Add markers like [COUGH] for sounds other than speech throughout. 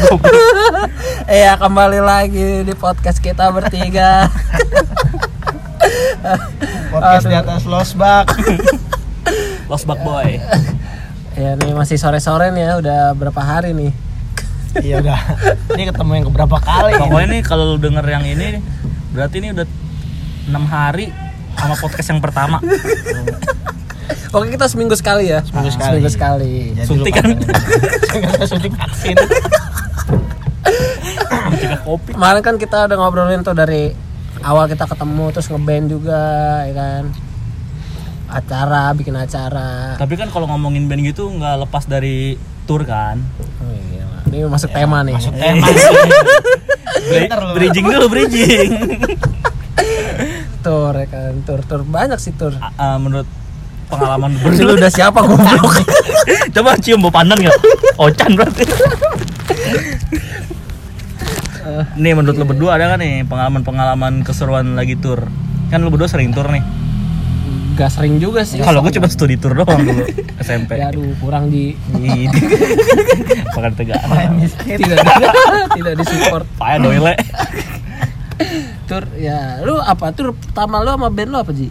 [LAUGHS] Iya kembali lagi di podcast kita bertiga [LAUGHS] Podcast di atas losbak. Lost [LAUGHS] Bug Boy. Ya nih masih sore-sore nih ya udah berapa hari nih Iya udah. Ini ketemu yang keberapa kali? Pokoknya nih kalau lu denger yang ini berarti ini udah enam hari sama podcast yang pertama. Pokoknya kita seminggu sekali ya Seminggu sekali. Seminggu sekali Jadi Suntik lu kan? katanya. Nggak usah suntik vaksin. Mencegah kopi. Kemarin kan kita udah ngobrolin tuh dari awal kita ketemu terus ngeband juga ya kan Acara, bikin acara Tapi kan kalau ngomongin band gitu nggak lepas dari tour kan. oh, iya. Ini masuk tema nih Masuk [LAUGHS] tema. Bridging dulu bridging. [LAUGHS] Tur ya kan Tur, tur banyak sih tur A- ah, menurut pengalaman [LAUGHS] lu Lu udah siapa goblok Coba cium bau pandan nggak? Ocan berarti. Nih menurut lu berdua ada kan nih pengalaman-pengalaman keseruan lagi tour? Kan lu berdua sering tour nih. Gak sering juga sih Kalau gue cuma studi tour doang dulu [LAUGHS] SMP. Ya aduh kurang di. Pakai [LAUGHS] tegak. [LAUGHS] tidak tidak disupport Paya doile. tur ya lu apa tur pertama lu sama band lu apa Ji?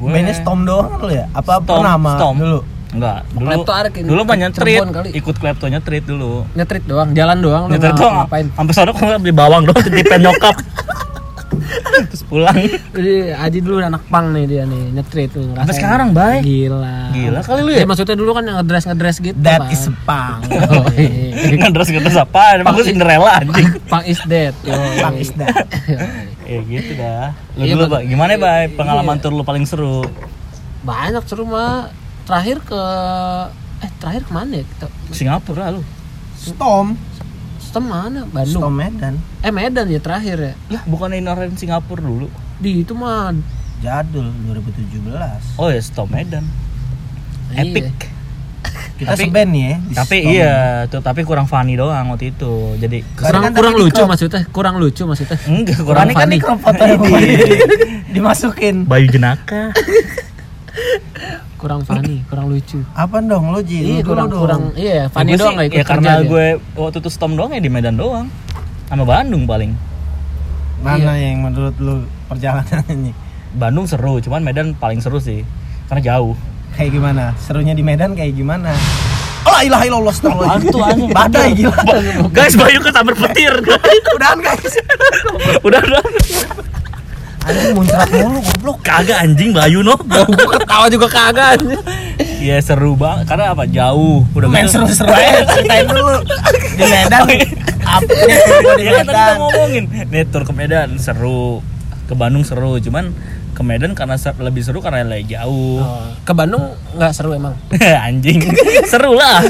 Bandnya Storm doang lu ya? Apa Storm, pernama Storm. dulu? Enggak, dulu Klepto ada kayak dulu mah ke nyetrit, Cirebon kali. ikut klepto nyetrit dulu. Nyetrit doang, jalan doang Nyetrit nggak doang, ngapain. sampai sana kok beli bawang doang, titipan nyokap. [LAUGHS] Terus pulang. Jadi Aji dulu anak pang nih dia nih, nyetrit tuh. Sampai sekarang, Bay. Gila. Gila kali lu ya? maksudnya dulu kan yang ngedress ngedress gitu. That Bang. is pang. Oh, iya. Ngedres ngedres apa? Emang lu Cinderella anjing. [LAUGHS] pang is dead. Pang is that. [LAUGHS] Ya gitu dah. Lu Iya, dulu. Pak. Gimana, Bay? Pengalaman Iya. tour lu paling seru? Banyak seru mah. Terakhir ke eh terakhir ke mana ya? Kita Singapura lu. Storm. Stem mana? Bandung. Storm Medan. Eh Medan ya terakhir ya. Lah, bukan Inoran Singapura dulu. Di itu mah Jadul 2017. Oh ya, Stop Medan. Iya. Epic. Kita Tapi- seband nih ya. di Tapi Storm. iya, tuh tapi kurang funny doang waktu itu. Jadi kurang Kan kurang di lucu maksudnya, kurang lucu maksudnya. enggak Kurang kan funny. nih crop foto yang di- [LAUGHS] dimasukin. Bayu jenaka. [LAUGHS] Kurang funny, kurang lucu. Apa dong lo Ji? Iya kurang kurang iya funny Ya, gua doang sih- nggak ikut ya karena gue waktu itu stom doang ya di Medan doang sama Bandung paling Mana Iya. yang menurut lu perjalanannya? Bandung seru cuman Medan paling seru sih karena jauh Kayak gimana? Serunya di Medan kayak gimana? Oh ilaha illallah astagfirullahaladzim. Hantu, anjing. Badai gila. guys Bayu ketabrak petir [LAUGHS] Udahan guys. udah udah Anjing muncrat mulu goblok. kagak anjing Bayu no Gua ketawa juga kagak. Iya seru banget karena apa jauh udah Main gitu. seru-seru aja ceritain dulu. Di Medan apa seru di ya kan tadi kita ngomongin nih tur ke Medan seru ke Bandung seru cuman ke Medan karena ser- lebih seru karena lagi jauh Oh, ke Bandung nggak seru emang. [LAUGHS] anjing seru lah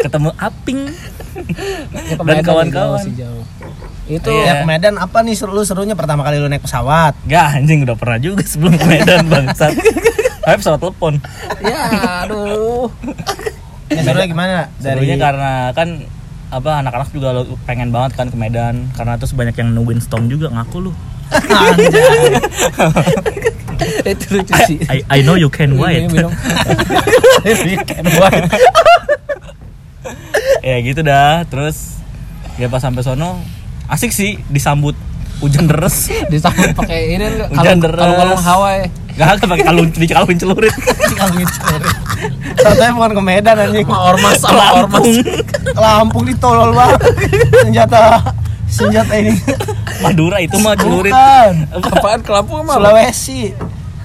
ketemu Aping Ya, ke Dan kawan-kawan. Itu Iya. Ya ke Medan apa nih seru serunya pertama kali lu naik pesawat? Gak anjing udah pernah juga sebelum ke Medan [LAUGHS] bangsat. Tapi pesawat telepon. ya aduh. Ya, serunya gimana? Serunya karena kan apa anak-anak juga lo- pengen banget kan ke Medan karena terus banyak yang nungguin storm juga ngaku lu. Itu lucu sih. I, I know you can wait. Minum, [LAUGHS] minum. ya gitu dah. Terus ya pas sampai sono asik sih disambut hujan deres. [LAUGHS] Disambut pakai ini lu, Hujan kalung deras. kalung kalung Hawaii. Gak ada pakai kalung dikalungin [LAUGHS] celurit. Katanya bukan ke Medan anjing. Sama ormas sama ormas. Lampung ditolol banget. Senjata senjata ini. Madura itu mah celurit. Bukan. Apaan ke Lampung emang? Sulawesi.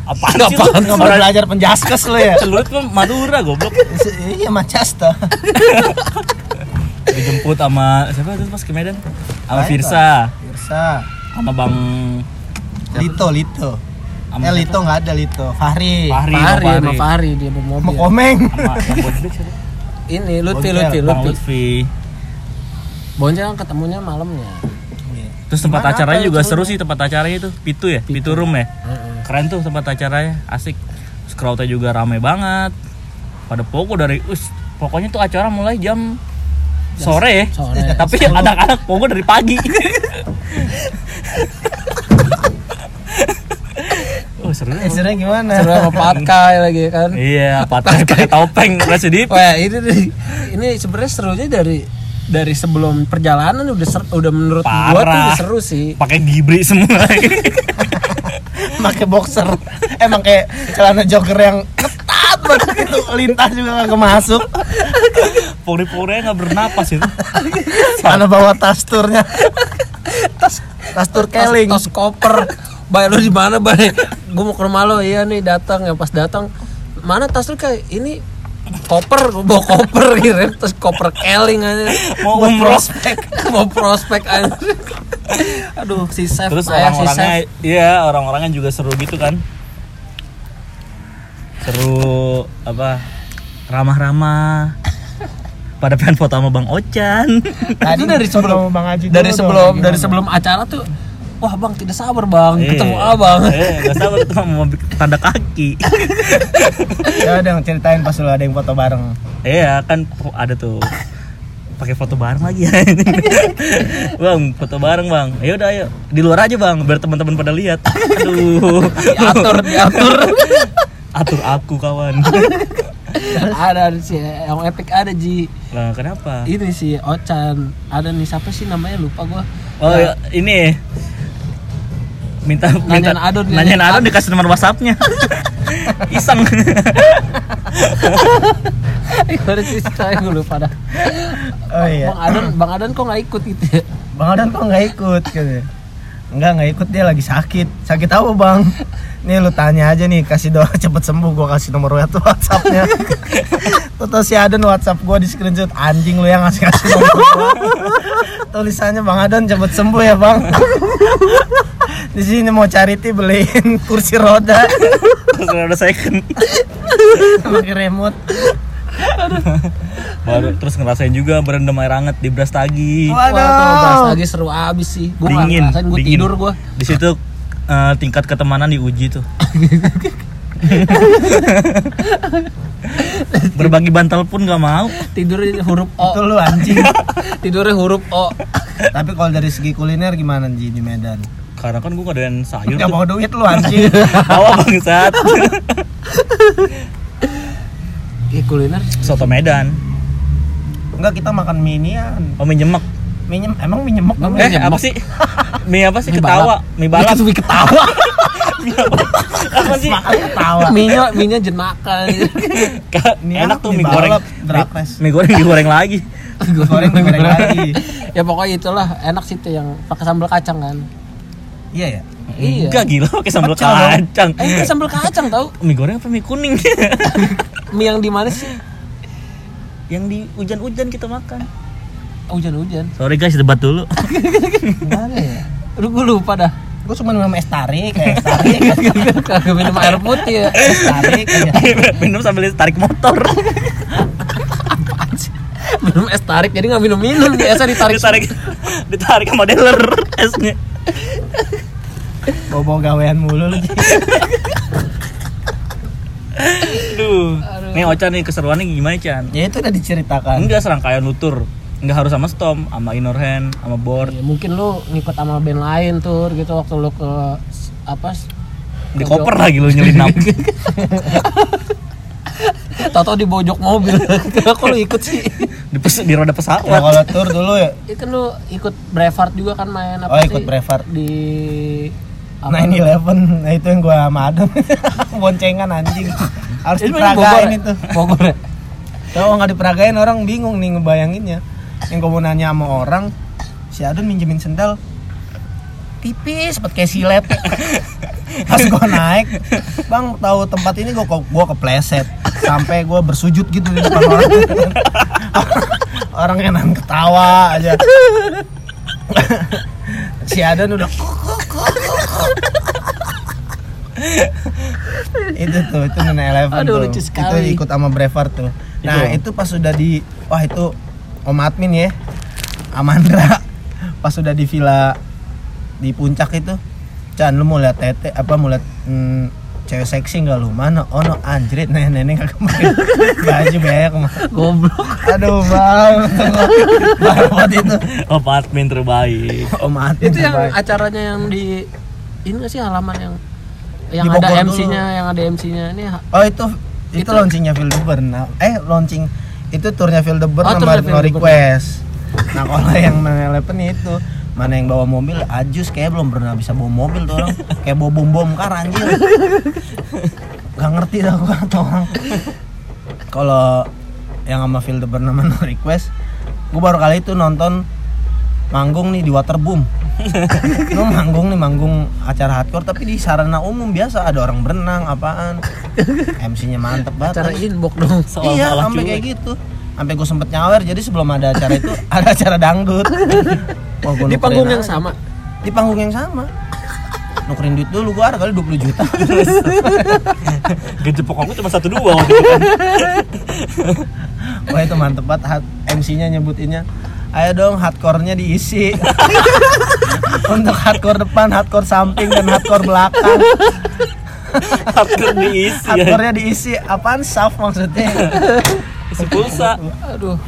Apaan sih lu? Nggak mau belajar penjaskes lu ya? Celurit mah Madura goblok. Iya Manchester. [LAUGHS] Dijemput sama siapa tuh pas ke Medan? Sama Firsa. Firsa. sama Bang Lito, Lito. Sama Eh Lito nggak ada Lito. Fahri. Fahri, Fahri, sama Fahri dia bawa Mau mobil. komeng. sama siapa? Ini Lutfi Lutfi Bang Lutfi. Bonjel kan ketemunya malamnya. Terus tempat Gimana acaranya juga seru sih tempat acaranya itu. Pitu ya, Pitu Room ya. Keren tuh tempat acaranya, asik. Crowdnya juga rame banget. Pada pokok dari us, pokoknya tuh acara mulai jam sore ya. sore. [LAUGHS] Tapi anak-anak pokok dari pagi. [LAUGHS] oh seru Eh, serunya gimana? Seru sama patkai lagi kan. Iya, patah pakai topeng [LAUGHS] residip. Wah, ini ini sebenarnya serunya dari dari sebelum perjalanan udah ser- udah menurut gua tuh Parah. udah seru sih. pakai gibri semua pakai boxer emang kayak celana jogger yang ketat banget gitu lintas juga kagak masuk pori-porinya nggak bernapas itu. [LAUGHS] Mana bawa tas turnya tas tas tur keling. tos, tos koper. Bay lu di mana bay gue mau ke rumah lo iya nih datang. Ya pas datang mana tas lu kayak ini? Koper gua bawa koper [LAUGHS] gitu terus koper keling aja. Mau umroh. prospek. Mau prospek aja. Aduh si Chef terus orang-orangnya iya orang-orangnya juga seru gitu kan. Seru apa ramah-ramah pada pengen foto sama Bang Ocan. [LAUGHS] Itu dari sebelum Bang Haji dari sebelum dong, dari sebelum acara tuh wah bang tidak sabar bang. Ketemu Eh, abang. eh gak sabar ketemu mau tanda kaki. [LAUGHS] Ya udah ceritain pas lu ada yang foto bareng. Iya kan ada tuh. Pakai foto bareng lagi. Ya [LAUGHS] bang foto bareng bang. Ya udah ayo. Di luar aja bang biar teman-teman pada lihat. Aduh. Diatur diatur. Atur aku kawan ada sih yang epic ada ji. Nah kenapa? Ini si Ocan ada nih siapa sih namanya? Lupa gua. Oh ya, ini. Minta minta Nanyain Adon, nanyain Adon Adon. dikasih nomor WhatsAppnya. [LAUGHS] Iseng. [LAUGHS] Sih saya gue lupa dah. Oh iya. Bang Adon Bang Adon kok nggak ikut gitu ya? Bang Adan kok nggak ikut gitu Enggak, nggak ikut dia lagi sakit. Sakit apa bang? Nih lu tanya aja nih, kasih doa [LAUGHS] cepet sembuh Gua kasih nomor Whatsappnya. [LAUGHS] Tuh si Adan Whatsapp gua di screenshot Anjing lu yang ngasih kasih nomor gua Tulisannya Bang Adan cepet sembuh ya bang. [LAUGHS] Di sini mau charity beliin kursi roda. Terus ada second. Pakai remote [LAUGHS] baru terus ngerasain juga berendam air hangat di Brastagi Wah tuh Waduh. bahas lagi seru abis sih. Nggak dingin ngerasain gue dingin. tidur gue di situ eh, tingkat ketemanan diuji tuh. [LAUGHS] Berbagi bantal pun nggak mau. Tidur huruf O. Itu lu anjing. [LAUGHS] Tidurnya huruf O. Tapi kalau dari segi kuliner gimana Ji di Medan? Karena kan gue ngadain sayur nggak tuh. bawa duit lu anjing. Bawa bangsat Iya kuliner? Soto Medan. Enggak kita makan mie inian. Oh mie nyemek. Mie nyem- emang mie nyemek eh nyemek? apa sih? Mie apa sih? Mie ketawa. balap. mie balap. Itu mie ketawa. [LAUGHS] Apa? Sih? Makan ketawa. Minyak Minyak jenakan Ka- Mie enak apa? tuh Mie mie goreng. mie, mie goreng digoreng lagi. Goreng goreng lagi. Ya pokoknya itulah. Enak sih tuh yang pakai sambal kacang kan? Iya ya? Iya. Enggak gila pakai sambal kacang. Eh pakai sambal kacang tau? Mie goreng apa mie kuning [LAUGHS] Mie yang di mana sih? Yang di hujan-hujan kita makan. Hujan-hujan. Sorry guys debat dulu. Gimana ya? Lu gue lupa dah. Gue cuma minum es tarik kayak es tarik. [LAUGHS] Kagak minum air putih ya. Es tarik aja minum sambil tarik motor. [LAUGHS] Minum es tarik jadi nggak minum-minum. Biasa ditarik ditarik ditarik sama dealer esnya. Bawa-bawa gawean mulu lu Ji. Duh. Nih Ocha nih keseruannya gimana Chan? Ya itu udah diceritakan Enggak serangkaian lutur Enggak harus sama Stom, sama Inner Hand, sama Board Ya, mungkin lu ngikut sama band lain tuh gitu waktu lu ke apa Di koper lagi lu nyelinap [LAUGHS] Tahu di bojok mobil. [LAUGHS] Kok lu ikut sih? di, pes- di roda Ya pesawat kalau tour dulu ya Itu kan lu ikut Brevard juga kan main apa Oh, sih? ikut Brevard. di apa? 911 Nah itu yang gua sama Adam [LAUGHS] Boncengan anjing Harus diperagain ya? itu. [LAUGHS] Bogor ya? Kalau nggak diperagain orang bingung nih ngebayanginnya. Yang gua mau nanya sama orang Si Adun minjemin sendal. Tipis seperti kayak silet. [LAUGHS] Pas gua naik bang tahu tempat ini gua gua kepleset. Sampai gua bersujud gitu di depan orang. Orang yang ketawa aja. [LAUGHS] Si Adan udah [LAUGHS] itu tuh itu Nana Eleven Aduh, tuh. lucu itu sekali. ikut sama Brevard tuh. Nah Itu. itu pas sudah di wah itu Om Admin ya Amandra. Pas sudah di villa di puncak itu Chan lu mau lihat tete apa mau lihat hmm, cewek seksi nggak lu? Mana? Oh no anjrit nenek nenek kagak pakai [LAUGHS] baju banyak mah Goblok. aduh bang banget itu. Oh admin terbaik. Om Admin Itu yang terbaik. acaranya yang di ini nggak sih halaman yang yang Di ada MC-nya, yang ada MC-nya ini Oh itu itu, Itu- launchingnya Vildeburn. Nah, eh launching itu turnya Vildeburn Oh, turnya No Vildeburn. Request. nah kalau yang 911 itu mana yang bawa mobil ajus kayak belum pernah bisa bawa mobil tuh orang kayak bawa bom bom kar anjir gak ngerti dah gua tuh orang kalau yang sama Phil the bernama no request gua baru kali itu nonton manggung nih di Waterboom [LAUGHS] lu manggung nih manggung acara hardcore tapi di sarana umum biasa ada orang berenang apaan MC-nya mantep banget Cara inbox dong. [LAUGHS] Iya sampai kayak gitu sampai gue sempet nyawer jadi sebelum ada acara itu [LAUGHS] ada acara dangdut Wah, Di panggung yang aja. sama. di panggung yang sama nukerin duit dulu gua ada kali 20 juta Gaji pokok gue cuma satu dua waktu itu kan. wah itu mantep banget hat- MC-nya nyebutinnya ayo dong hardcore-nya diisi [LAUGHS] untuk hardcore depan hardcore samping dan hardcore belakang Hardcore diisi ya. hardcore-nya diisi apaan saf maksudnya [LAUGHS] Isi pulsa. Aduh.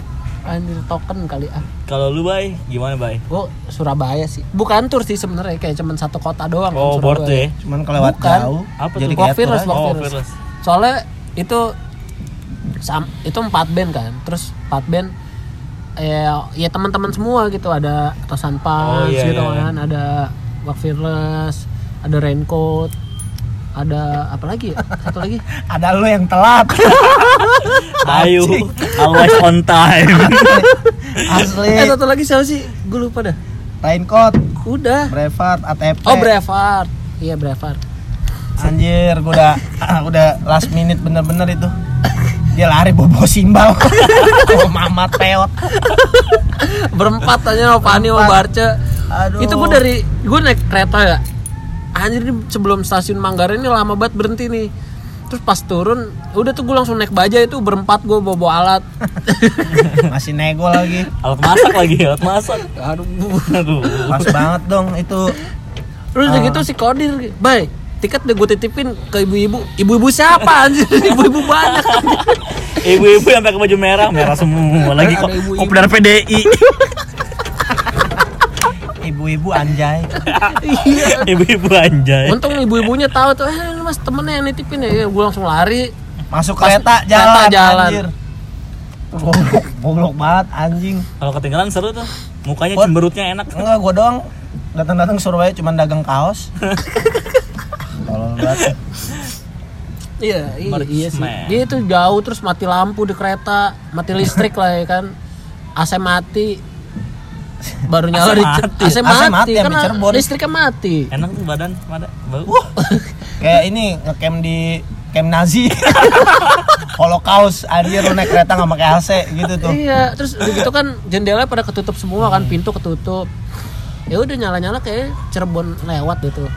Anjir token kali ah. Kalau lu bay, gimana bay? Gue Surabaya sih. Bukan tur sih sebenarnya kayak cuman satu kota doang. Oh, Surabaya. board ya. cuman kelewat Bukan. jauh Apa jadi kayak. Walk Oh. Fearless. Soalnya itu sam, itu empat band kan. Terus empat band eh ya teman-teman semua gitu ada Tosan Pants Oh, iya, gitu iya. kan, ada Walk Fearless, ada Raincoat, ada apa lagi ya? Satu lagi. [LAUGHS] ada lu yang telat [LAUGHS] Ayo, Anjing. always on time. [LAUGHS] asli Eh satu lagi siapa sih? Gue lupa dah. raincoat Udah. Brevard ATP Oh Brevard. Iya Brevard. anjir gua udah udah last minute bener-bener itu dia lari bobo simbal. [LAUGHS] Sama mama teot berempat aja sama Fani sama. Barca. Aduh. itu gue dari gue naik kereta ya. Anjir ini sebelum stasiun Manggarai ini lama banget berhenti nih. Terus pas turun udah tuh gue langsung naik baja itu berempat gue bawa, bawa alat. [LAUGHS] Masih nego lagi. Alat masak lagi, alat masak. aduh. Aduh. pas banget dong itu. Terus udah gitu si Kodir baik tiket udah gue titipin ke ibu-ibu ibu-ibu siapa anjir [LAUGHS] ibu-ibu banyak Ibu-ibu yang pakai baju merah, merah semua. Lagi kok ibu-ibu. kopdar PDI. [LAUGHS] ibu-ibu anjay iya Ibu-ibu anjay. untung ibu-ibunya tahu tuh eh ini mas temennya yang nitipin ya gue langsung lari masuk Pas kereta kereta jalan, jalan. anjir goblok goblok banget anjing Kalau ketinggalan seru tuh. Mukanya cemberutnya enak. enggak gua doang datang-datang ke Surabaya cuman dagang kaos [LAUGHS] tolol banget Iya, iya, iya sih. Dia itu jauh terus mati lampu di kereta, mati listrik lah ya kan. AC mati. Baru nyala AC di mati. AC AC mati, mati, kan sampai Cirebon. listriknya mati. Enak tuh badan, pada bau. kayak ini ngecamp di camp Nazi [LAUGHS] Holocaust anjir lu naik kereta nggak pakai AC gitu tuh Iya, terus udah gitu kan jendela pada ketutup semua kan, pintu ketutup. Ya udah nyala-nyala kayak Cirebon lewat gitu.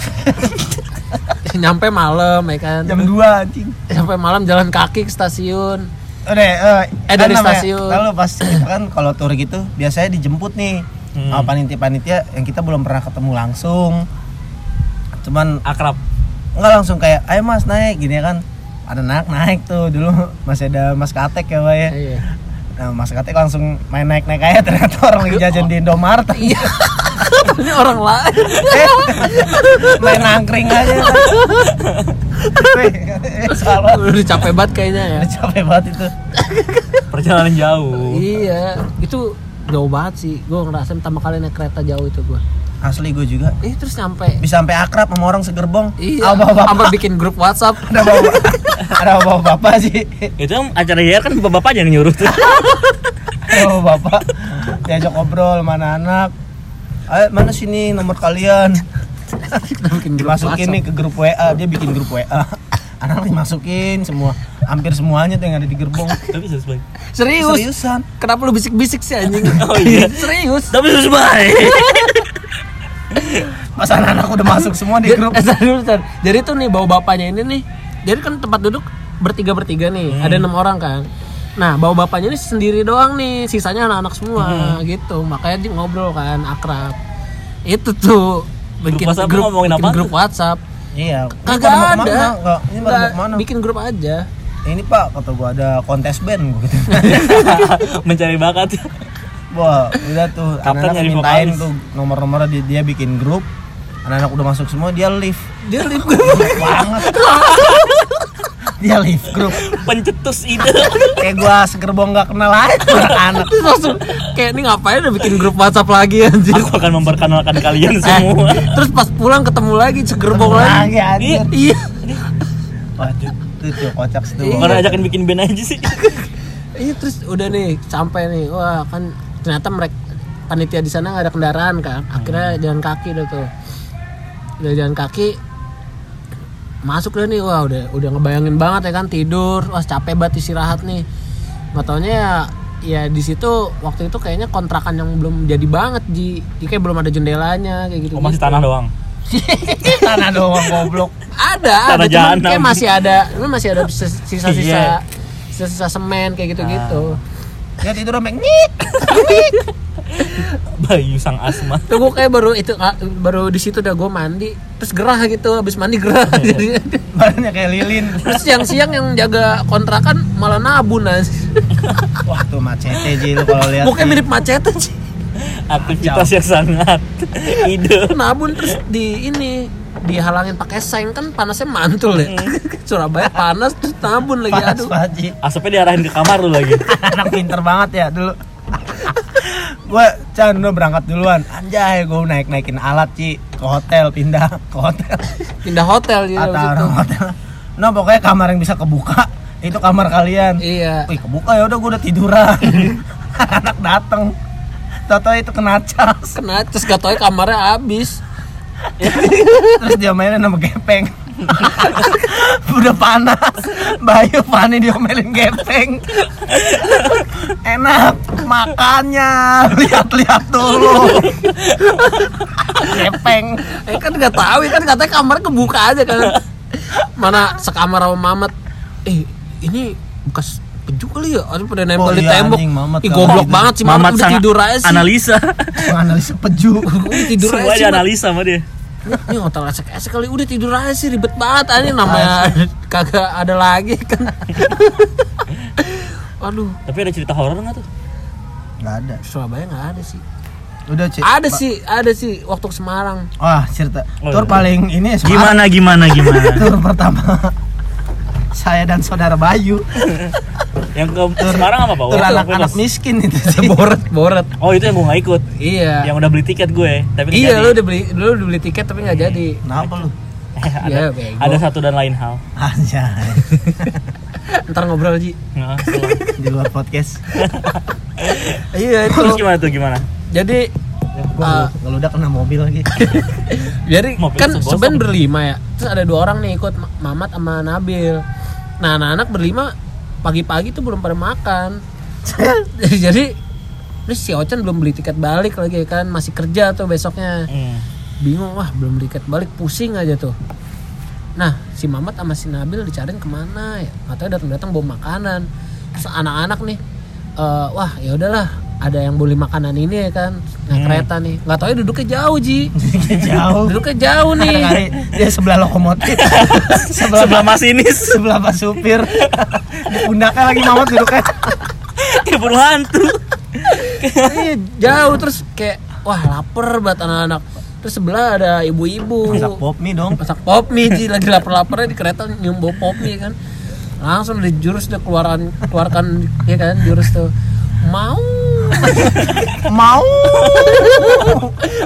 [LAUGHS] Nyampe malam ya kan. jam 2 anjing Sampai malam jalan kaki ke stasiun. udah eh, Eh, dari kan namanya- stasiun. lalu pas itu kan kalau tur gitu biasanya dijemput nih Hmm. sama panitia-panitia yang kita belum pernah ketemu langsung cuman Akrab. nggak langsung kayak ayo mas naik gini kan ada naik naik tuh dulu masih ada mas katek ya pak ya Iya. nah mas katek langsung main naik naik aja ternyata orang lagi [LAUGHS] jajan di Indomaret Iya. [LAUGHS] Ini orang lain. Eh, main nangkring aja salah Udah capek banget kayaknya ya. Udah capek banget itu Perjalanan jauh. Iya, itu jauh banget sih. Gue ngerasain pertama kali naik kereta jauh itu gue. asli gue juga Eh terus nyampe. bisa sampai akrab sama orang segerbong Iya. Sama bapak bikin grup WhatsApp. [LAUGHS] ada bapak ada bapak bapak sih Itu kan acara YR kan bapak yang nyuruh tuh. ada bapak bapak diajak ngobrol mana anak ayo mana sini nomor kalian [LAUGHS] dimasukin nih ke grup WA dia bikin grup WA [LAUGHS] anak dimasukin semua hampir semuanya tuh yang ada di gerbong [LAUGHS] Tapi sesuai. Serius. seriusan Kenapa lu bisik-bisik sih anjing? Oh, iya. Serius. Tapi sesuai. pas anak-anak udah masuk semua di grup. Jadi tuh nih bawa bapaknya ini nih. Jadi kan tempat duduk bertiga bertiga nih. Ada enam orang kan. Nah bawa bapaknya ini sendiri doang nih. Sisanya anak-anak semua gitu. Makanya dia ngobrol kan akrab. Itu tuh bikin WhatsApp ngomongin bikin apaan grup? WhatsApp. iya Kagak ada. ke mana? Nggak, ini pada mau ke mana bikin grup aja. ini pak kata gua ada kontes band gua gitu [LAUGHS] Mencari bakat. wah udah tuh anak-anak mintain vokalis. tuh nomor-nomornya dia, dia bikin grup anak-anak udah masuk semua dia live Dia live grup. banget dia live grup [LAUGHS] Pencetus ide. kayak gua segerbong nggak kenal aja anak [LAUGHS] Terus langsung kayak ini ngapain udah bikin grup WhatsApp lagi anjir. Aku akan memperkenalkan [LAUGHS] kalian Eh, semua. terus pas pulang ketemu lagi segerbong lagi. lagi anjir Iya. waduh itu kocak situ Iya. Mana ajakin bikin band aja sih. Iya terus udah nih sampai nih. Wah, kan ternyata mereka panitia di sana nggak ada kendaraan kan. Akhirnya jalan kaki udah tuh. Udah jalan kaki masuk deh nih wah udah udah ngebayangin banget ya kan tidur wah capek banget istirahat nih. Nggak taunya ya ya di situ waktu itu kayaknya kontrakan yang belum jadi banget di di kayak belum ada jendelanya kayak gitu Oh, masih tanah doang. [LAUGHS] tanah doang goblok. Ada Tanah ada cuman kayak masih ada masih ada [LAUGHS] sisa-sisa Iya. sisa-sisa semen kayak gitu-gitu. Dia tidur sampai nyik [LAUGHS] Bayu sang asma. tuh gue kayak baru itu ah, baru di situ udah gue mandi terus gerah gitu habis mandi gerah. Jadi [LAUGHS] badannya kayak lilin. Terus siang-siang yang jaga kontrakan malah nabun aja wah tuh macete ji lu kalau lihat Ji. mirip macet aja Aktivitas yang sangat [LAUGHS] ide. nabun terus di ini dihalangin pakai seng kan panasnya mantul ya. Surabaya panas terus nabun lagi panas aduh. ji. Asapnya diarahin ke kamar lu lagi. anak pinter banget ya dulu gue Chan udah berangkat duluan. Anjay gue naik naikin alat Ci. Ke hotel pindah ke hotel. Pindah hotel gitu orang hotel. Nah pokoknya kamar yang bisa kebuka itu kamar kalian. Iya. Wih kebuka ya udah gue udah tiduran. [LAUGHS] Anak dateng. Toto itu kena cas. Kena terus gak tau kamarnya habis. Terus dia mainin sama gepeng. [LAUGHS] Udah panas. Bayu Fani diomelin gepeng. [LAUGHS] Enak makannya. [LAUGHS] Lihat-lihat dulu. [LAUGHS] Gepeng eh kan gak tahu kan katanya kamarnya kebuka aja kan. Mana sekamar sama Mamat. Eh ini bekas peju kali ya? Aduh, pada nempel Oh di iya, tembok. anjing, Mamat ih kalau goblok banget sih Mamat, Mamat udah tidur aja sih. analisa. [LAUGHS] menganalisa peju. Udah tidur aja sih Mat. dianalisa sama dia. ini, ini hotel esek-esek kali udah tidur aja sih ribet banget aja. Namanya kagak ada lagi kan. Aduh. Tapi ada cerita horor nggak tuh? Nggak ada Surabaya nggak ada sih udah cik ada sih ada sih waktu ke Semarang wah cerita Oh, tur iya. paling ini ya Semarang. Gimana gimana gimana? [LAUGHS] tur pertama saya dan saudara Bayu [LAUGHS] yang ke Semarang apa pak? tur anak-anak bebas. miskin itu [LAUGHS] sih boret boret Oh itu yang gue nggak ikut. iya Yang udah beli tiket gue, tapi iya jadi. lu udah beli lu udah beli tiket tapi nggak jadi kenapa lu ada, Iya, bego. ada satu dan lain hal. anjay ntar ngobrol Ji Nah, di luar podcast iya Terus itu. gimana tuh gimana? jadi gua kalau udah kena mobil lagi. [LAUGHS] Jadi Mobil kan sebenarnya berlima ya? Terus ada dua orang nih ikut Ma- Mamat sama Nabil. Nah anak-anak berlima pagi-pagi tuh belum pada makan. [LAUGHS] Jadi terus si Ochan belum beli tiket balik lagi kan? Masih kerja tuh besoknya. Hmm. bingung wah belum beli tiket balik pusing aja tuh. Nah si Mamat sama si Nabil dicariin ke mana ya? Katanya datang-datang bawa makanan. Terus anak-anak nih eh, wah ya udahlah ada yang beli makanan ini ya kan naik Hmm. kereta nih. Nggak tahu ya duduknya jauh ji. [LAUGHS] Jauh. Duduknya jauh nih. Kali dia sebelah lokomotif. [LAUGHS] Sebelah Sebelah masinis. [LAUGHS] Sebelah pas supir. Di pundaknya lagi mamat duduknya. Kayak burung hantu. iya jauh terus kayak wah lapar banget anak-anak. Terus sebelah ada ibu-ibu. Masak pop mie dong. Masak pop mie ji. Lagi lapar-laparnya di kereta nyium bau pop mie kan langsung dari jurus udah keluaran keluarkan ya kan jurus tuh. Mau. [LAUGHS] Mau.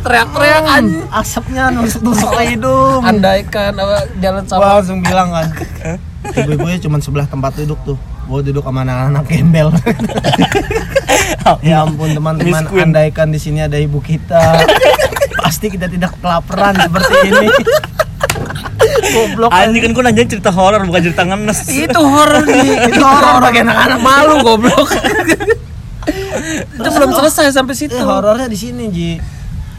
Teriak-teriak an asapnya nusuk nusuk ke hidung andaikan apa jalan sama langsung bilang kan. Ibu-ibunya cuma sebelah tempat duduk tuh. Gua duduk sama anak-anak gembel. [LAUGHS] Ya ampun teman-teman andaikan di sini ada ibu kita. [LAUGHS] Pasti kita tidak kelaparan seperti ini goblok Anjing kan gue nanya cerita horor bukan cerita ngenes. itu horor nih [LAUGHS] itu horor. Bagi anak-anak malu goblok. [LAUGHS] Itu belum selesai sampai situ. Eh, horornya di sini Ji.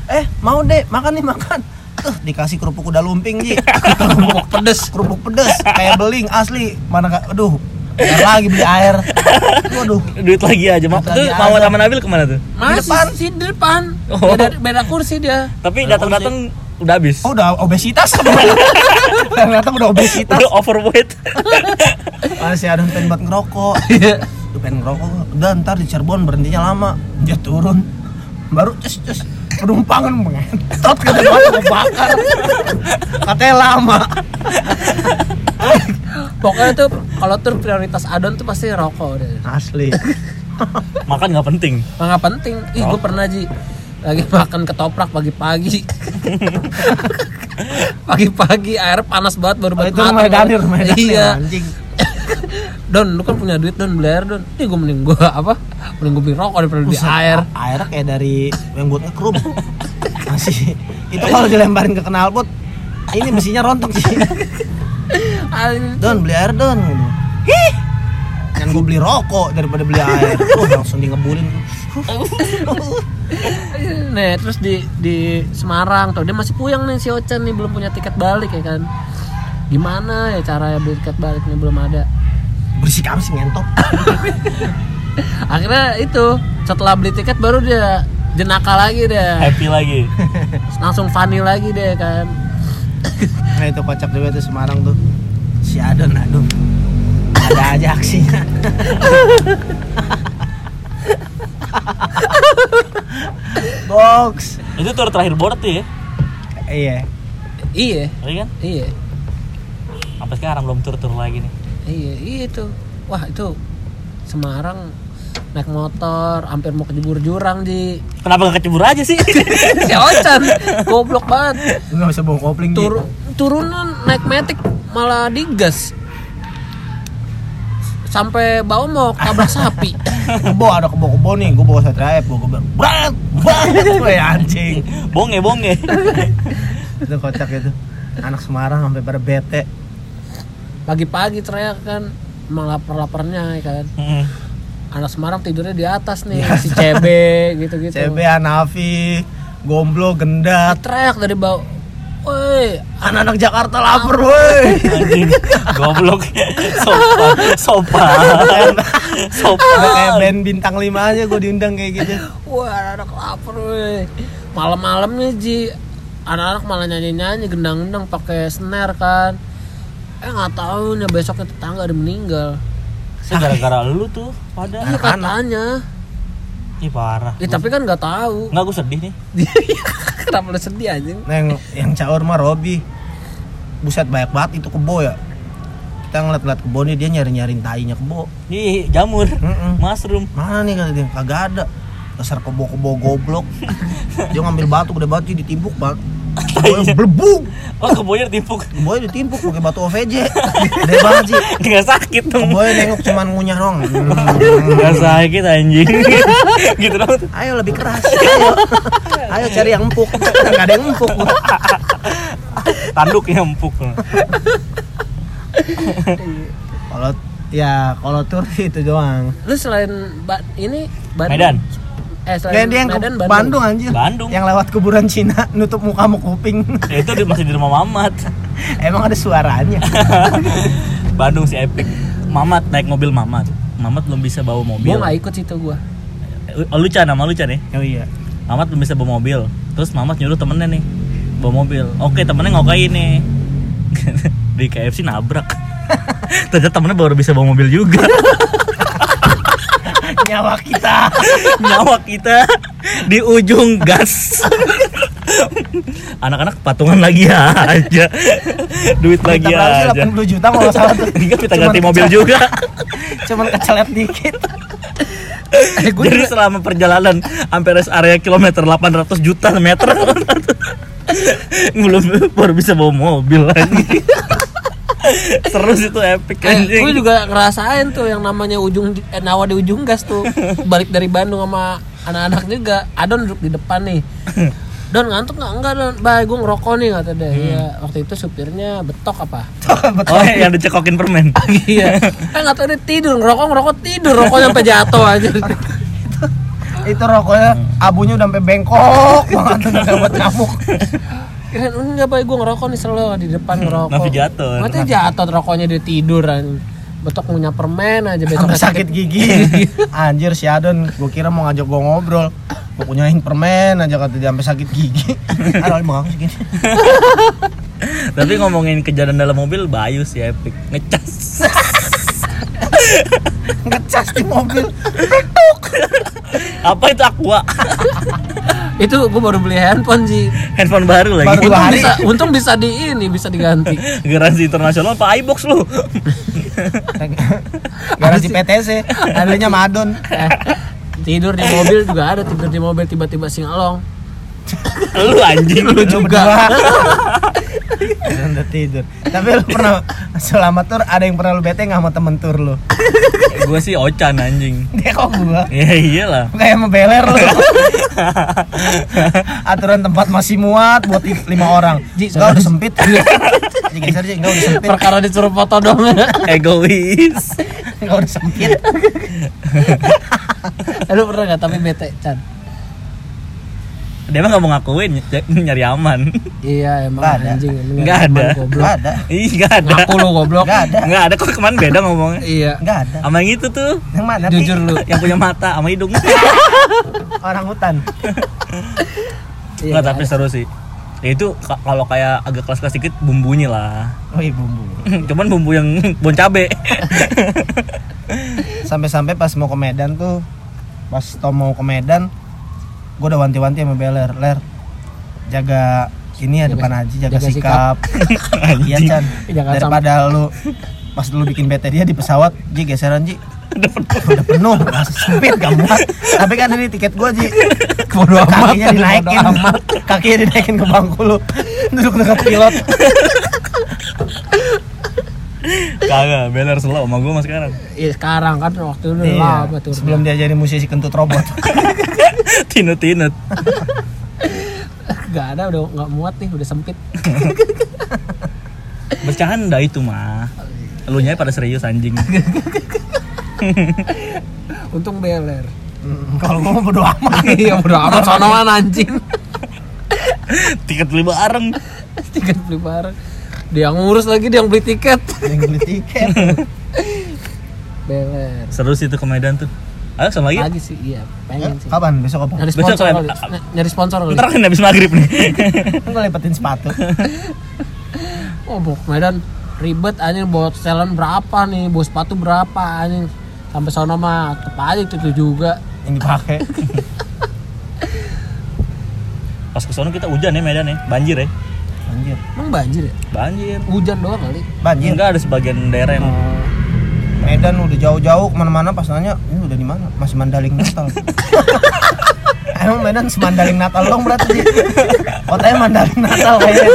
Eh mau deh makan nih makan. Tuh dikasih kerupuk kuda lumping Ji. [LAUGHS] Kerupuk pedes. Kerupuk pedes kayak beling asli. Mana gak aduh Bentar lagi beli air. Waduh. Duit lagi aja. Ma- Duit Tuh aja. sama Nabil ke mana tuh? masih depan. sih di depan. Oh. beda, beda kursi dia. Tapi datang-datang udah habis. oh udah obesitas ternyata udah obesitas. Udah overweight. masih ada yang pengen buat ngerokok. Tuh pengen ngerokok. Udah ntar di Cirebon berhentinya lama. Dia turun. Baru cus cus. Penumpangan mengentot ke depan mau bakar. Katanya lama. Pokoknya tuh kalau tuh prioritas adon tuh pasti rokok deh. Asli. Makan nggak penting. nggak penting. Ih gue pernah ji. Lagi makan ketoprak pagi-pagi [LAUGHS] [LAUGHS] pagi-pagi air panas banget baru Oh, banget itu rumah rumah iya anjing. [LAUGHS] Don lu kan punya duit Don beli air Don Ih gue mending gue apa mending gue beli rokok daripada beli air a- Airnya kayak dari yang buat ngekrum. [LAUGHS] Masih itu kalau dilemparin ke knalpot ini mesinnya rontok sih. Don beli air don. gitu. Hih. Kan gue beli rokok daripada beli air. Oh, langsung di ngebulin. Nih terus di di Semarang tuh dia masih puyeng nih si Ocen nih belum punya tiket balik ya kan gimana ya cara beli tiket balik nih belum ada Berisik apa sih ngentot? [LAUGHS] akhirnya itu setelah beli tiket baru dia jenaka lagi deh Happy lagi. [LAUGHS] langsung funny lagi deh kan [LAUGHS] Nah itu kocak juga tuh Semarang tuh. Si Adon aduh. Ada aja aksinya. [LAUGHS] Box. Itu tur terakhir board tuh ya. Iya. iya Iya kan? iya Sampai sekarang belum tur-tur lagi nih. iya iya itu wah itu Semarang naik motor hampir mau kejebur jurang di Kenapa nggak kecebur aja sih? [LAUGHS] si Ocen goblok banget Enggak bisa bawa kopling. Tur turunan naik metik malah digas sampai bawah mau tabrak sapi. Kebo ada kebo-kebo nih, gue bawa F, gue bilang Brat, brat, gue anjing. Bonge bonge. Itu kocak itu. Anak Semarang sampai pada bete. Pagi-pagi teriak kan emang lapar-laparnya ya kan. Mm. anak Semarang tidurnya di atas nih Di si CB gitu-gitu. CB, Hanafi, Gomblo, Gendat. Teriak dari bawah woi Anak-anak Jakarta lapar woi. Anjing, goblok. Sopan, sopan. Sopan. kayak band bintang 5 aja gue diundang kayak gitu. Wah anak-anak lapar woi. Malam-malamnya Ji. Anak-anak malah nyanyi-nyanyi gendang-gendang pakai snare kan. Eh nggak tahu nih besoknya tetangga ada meninggal. Sih gara-gara lu tuh pada. iya katanya Ih parah. Eh, tapi kan nggak tahu Nggak gue sedih nih. [LAUGHS] kenapa lu sedih anjing Nah yang, yang caur mah Robi Buset banyak banget itu kebo ya Kita ngeliat-ngeliat kebo nih dia nyari-nyariin tainya kebo Ih, jamur. Mm-mm. Mushroom. Mana nih kata dia? Kagak ada. Dasar kebo-kebo goblok. [LAUGHS] dia ngambil batu gede batu ditimpuk bang. Blebuk. Oh, kebonya ditimpuk. Kebonya ditimpuk pakai batu OVJ. Gede banget sih. Nggak sakit dong. Kebonya nengok cuman ngunyah doang. Hmm. Nggak sakit anjing. [LAUGHS] gitu dong. tuh. Ayo lebih keras. Ayo. Ayo cari yang empuk. Enggak ada yang empuk. Tanduknya empuk. Kalau ya kalau tur itu doang. lu selain ba ini Bandung, Medan. Eh selain yang ke Medan Bandung. anjir. Bandung. Yang lewat kuburan Cina [LAUGHS] nutup muka mau kuping. Ya itu di- masih di rumah Mamat. [LAUGHS] Emang ada suaranya. [LAUGHS] Bandung si Epic. Mamat naik mobil Mamat. Mamat belum bisa bawa mobil. gua nggak ikut situ gua Oh, Lucan nama Lucan ya. Oh iya. Mamat belum bisa bawa mobil. Terus Mamat nyuruh temennya nih bawa mobil. Oke temennya ngokain nih. di KFC nabrak. Ternyata temennya baru bisa bawa mobil juga. Nyawa kita. Nyawa kita di ujung gas. Anak-anak patungan lagi aja. Duit lagi sih? aja. 80 juta kalau salah tuh. Enggak kita Cuman ganti mobil juga. Cuman kecelet dikit. eh Jadi juga, selama perjalanan sampai rest area kilometer 800 juta meter belum baru bisa bawa mobil lagi. [LAUGHS] Seru sih tuh epic eh, anjing. gua juga ngerasain tuh yang namanya ujung eh, nawa di ujung gas tuh. [LAUGHS] Balik dari Bandung sama anak-anak juga. Adon duduk di depan nih. [LAUGHS] Don ngantuk nggak? Enggak Don. Bye gue ngerokok nih kata dia. Iya waktu itu supirnya betok apa? Oh yang dicekokin permen. Iya. Kan nggak tahu dia tidur. Ngerokok ngerokok tidur. Rokoknya sampai jatuh aja itu rokoknya abunya udah sampai bengkok banget udah buat nyamuk. Kirain enggak baik gue ngerokok nih selalu di depan ngerokok Navigator. Nanti jatuh rokoknya dia tidur kan Betok punya permen aja besok Sampai sakit gigi. [LAUGHS] Anjir si Adon, gua kira mau ngajak gua ngobrol. Gua punyain permen aja kata dia sampai sakit gigi. [LAUGHS] Aduh, aku segini. [LAUGHS] Tapi ngomongin kejadian dalam mobil Bayu sih epic ngecas. Ngecas di mobil. Apa itu aqua? Itu gue baru beli handphone sih Handphone baru lagi. Baru untung hari. bisa untung bisa di ini bisa diganti [LAUGHS] Garansi internasional apa iBox lu? [LAUGHS] Garansi PTC, adanya Madon. [LAUGHS] Eh, tidur di mobil juga ada tidur di mobil tiba-tiba singalong lu anjing lu juga Udah tidur. Tapi lu pernah selama tur ada yang pernah lu bete nggak sama temen tur lu? Gue sih ocan anjing. Dia kok gua Ya iyalah. kayak membeler lu. Aturan tempat masih muat buat lima orang. Ji, Enggak udah sempit. Ji geser Ji, enggak udah sempit. perkara disuruh foto dong Egois. Enggak udah sempit. lu pernah nggak tapi bete Chan Dia mah gak mau ngakuin ny- nyari aman. iya emang Nggak ada. anjing Nggak emang ada. Enggak ada. Ih, gak ada. ngaku lu goblok Enggak ada. Nggak ada kok kemarin beda ngomongnya. iya Enggak ada. Sama yang itu tuh, Yang mana? jujur lu yang punya mata sama hidung. [LAUGHS] Orang hutan. Iya, Nggak, tapi seru sih. Ya itu ka- kalau kayak agak kelas-kelas dikit bumbunya lah. Oh iya bumbu. [LAUGHS] Cuman bumbu yang bon cabe. [LAUGHS] Sampai-sampai pas mau ke Medan tuh, pas Tom mau ke Medan, gue udah wanti-wanti sama Beler, Ler, jaga ini ya depan Haji, jaga, jaga sikap. [LAUGHS] Iya Chan. Jangan Daripada lu pas dulu bikin bete dia di pesawat, Ji geseran Ji. Udah penuh, masih [LAUGHS] sempit gak muat. Tapi kan ini tiket gua Ji. Bodo amat, Kakinya dinaikin, amat. kakinya dinaikin ke bangku lu. Duduk dekat pilot. [LAUGHS] Kagak, beler slow sama gue mas sekarang. iya sekarang kan waktu itu udah Iya, lama tuh sebelum dia jadi musisi kentut robot. [LAUGHS] Tinut-tinut. nggak ada udah nggak muat nih udah sempit [LAUGHS] Bercanda itu mah. Lu nya pada serius anjing. [LAUGHS] untung beler Hmm, Kalau gua mau bodo amat. iya udah amat sonoan anjing Tiket beli bareng. tiket beli bareng dia yang ngurus lagi dia yang beli tiket Yang beli tiket. [LAUGHS] beler Seru sih itu ke Medan tuh. Ayo sama lagi. lagi sih iya pengen sih Kapan? Besok apa? nyari Besok sponsor kayak- kali Ny- nyari sponsor kali Ntar kan habis maghrib nih. [LAUGHS] Gua lipetin sepatu. [LAUGHS] oh bok Medan ribet anjing bawa setelan berapa nih bawa sepatu berapa anjing sampai sono mah tetep aja itu, itu juga Yang dipakai. Pas ke sono kita hujan ya Medan ya, banjir ya. Anjir. emang banjir ya Banjir. hujan doang kali Banjir. Enggak ada sebagian daerah yang oh. Medan udah jauh-jauh ke mana-mana pas nanya ini udah di mana? Masih Mandaling Natal. [LAUGHS] Emang Medan semandaling Natal dong berarti. Kotanya Mandaling Natal kayaknya.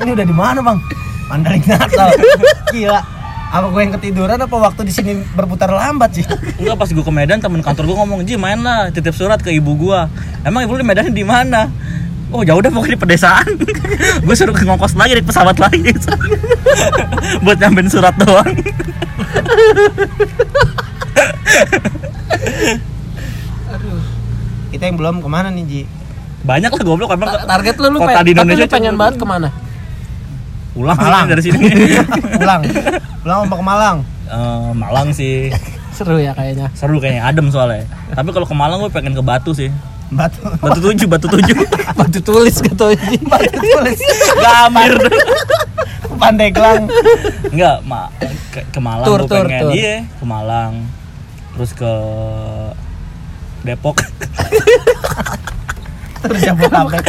Ini udah di mana bang? Mandaling Natal. Gila. Apa gue yang ketiduran apa waktu di sini berputar lambat sih? Enggak pas gue ke Medan temen kantor gue ngomong Ji main lah titip surat ke ibu gua Emang ibu lu di Medan di mana? Oh jauh dah pokoknya di pedesaan. [LAUGHS] Gue suruh ke ngongkos lagi di pesawat lagi. [LAUGHS] Buat nyampein surat doang. Aduh [LAUGHS] Kita yang belum ke mana nih Ji? Banyak lah goblok emang. Ta- target lu lu kota pengen, di tapi Indonesia lu pengen banget ke mana? Pulang Malang. dari sini. Pulang. Pulang mau ke Malang. Eh, Malang sih. Seru ya kayaknya. Seru kayaknya, adem soalnya. Tapi kalau ke Malang gue pengen ke Batu sih Batu. Batu tujuh, batu tujuh [LAUGHS] batu tulis ini Batu tulis. Gamir Pandeglang. Enggak, ma ke, ke Malang Tur, gue tur, pengen tur. Iya, ke Malang Terus ke Depok [LAUGHS] Terus Jabodetabek.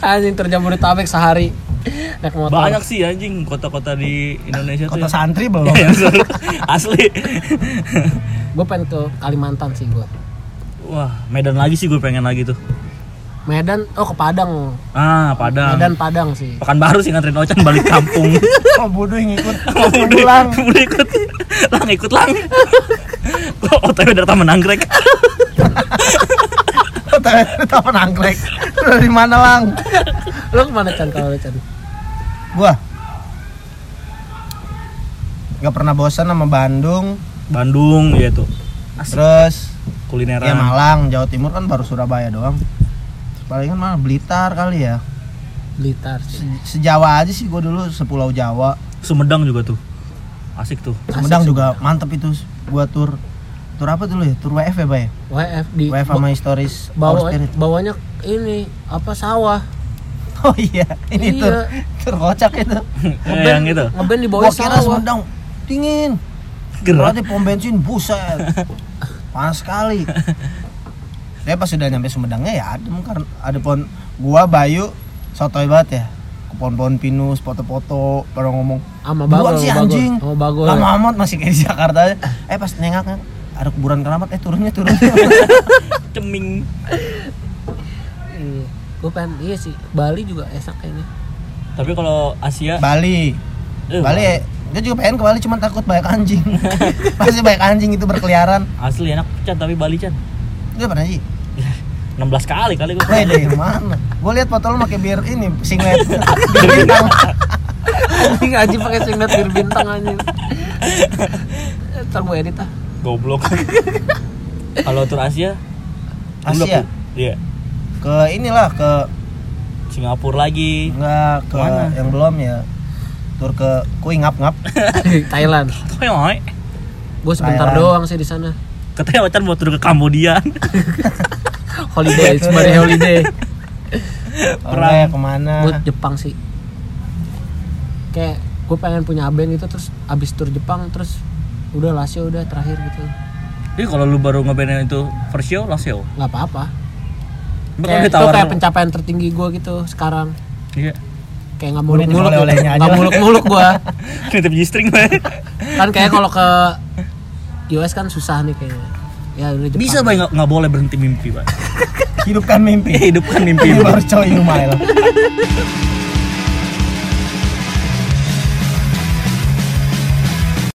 anjing terjamur di tabek sehari naik motor Banyak sih anjing kota-kota di Indonesia Kota tuh. santri belum. yang seru. Asli. gue pengen ke Kalimantan sih gue Wah, Medan lagi sih gue pengen lagi tuh. Medan oh ke Padang Ah, Padang. Medan Padang sih Pekanbaru sih nganterin Ocan balik kampung. [LAUGHS] Oh bodoh yang ikut. Mau Mau udah pulang. udah ikut. Lang ikut lang. [LAUGHS] Kok OTW dari Taman Anggrek. [LAUGHS] Taman anggrek. Dari mana lang? lu ke mana Chan kalau Chan Gua nggak pernah bosan sama Bandung. Bandung ya tuh. Terus Kulineran. ya Malang, Jawa Timur kan baru Surabaya doang. Palingan mana Blitar kali ya. Blitar sih Se- Sejawa aja sih gua dulu sepulau Jawa. Sumedang juga tuh. Asik tuh. Sumedang juga mantep itu gua tur tur apa dulu ya? Tur WF ya, Bay? WF di WF sama historis bawa bawanya ini apa sawah [LAUGHS] Oh iya, ini Iya. tur tur kocak itu. Eh, yang itu. ngeband di bawah kira sawah Sumedang dingin. Gerak. Berarti pom bensin buset. [LAUGHS] Panas sekali. [LAUGHS] Tapi pas sudah nyampe Sumedangnya ya adem karena ada pohon gua Bayu sotoy banget ya. Ke pohon-pohon pinus, foto-foto, baru ngomong Sama Buruan bagol, sih anjing. Sama bagol. Lama amat masih kayak di Jakarta aja. Eh pas nengak kan ada kuburan keramat eh turunnya turun. [LAUGHS] Ceming. Iya. Gue pengen iya sih Bali juga enak kayaknya. Tapi kalau Asia Bali. eh, Bali ya, gue juga pengen ke Bali cuman takut banyak anjing. [LAUGHS] Pasti banyak anjing itu berkeliaran. asli enak Chan tapi Bali Chan. Gue pernah sih. 16 kali kali gue. Weh deh mana? Gue lihat foto lu pakai bir ini singlet [LAUGHS] bir bintang. Anjing aja pakai singlet bir bintang anjing. Ntar gue edit ah. Goblok. [LAUGHS] kalau tur Asia Asia? Iya. Ke inilah ke Singapura lagi. enggak ke Ke mana? yang belum ya. Tur ke kui ngap ngap. [LAUGHS] Thailand. Gue sebentar Thailand. doang sih di sana. Katanya Wacan mau tur ke Kambodia. [LAUGHS] Holiday, sebagai holiday. Perang ya ke mana? Gue Jepang sih. Kayak gue pengen punya band gitu terus abis tur Jepang terus udah Lasio udah terakhir gitu Jadi kalau lu baru ngebandin itu first show, last show. nggak apa-apa Tapi kayak itu kayak pencapaian tertinggi gue gitu sekarang Iya. Kayak nggak muluk-muluk gitu. nggak muluk-muluk gue [LAUGHS] Nitip G-string gue. kan kayak kalau ke US kan susah nih kayaknya ya udah Jepang Bisa bay nggak boleh berhenti mimpi, Pak. [LAUGHS] Hidupkan mimpi. Hidupkan mimpi. Baru coy Yumail.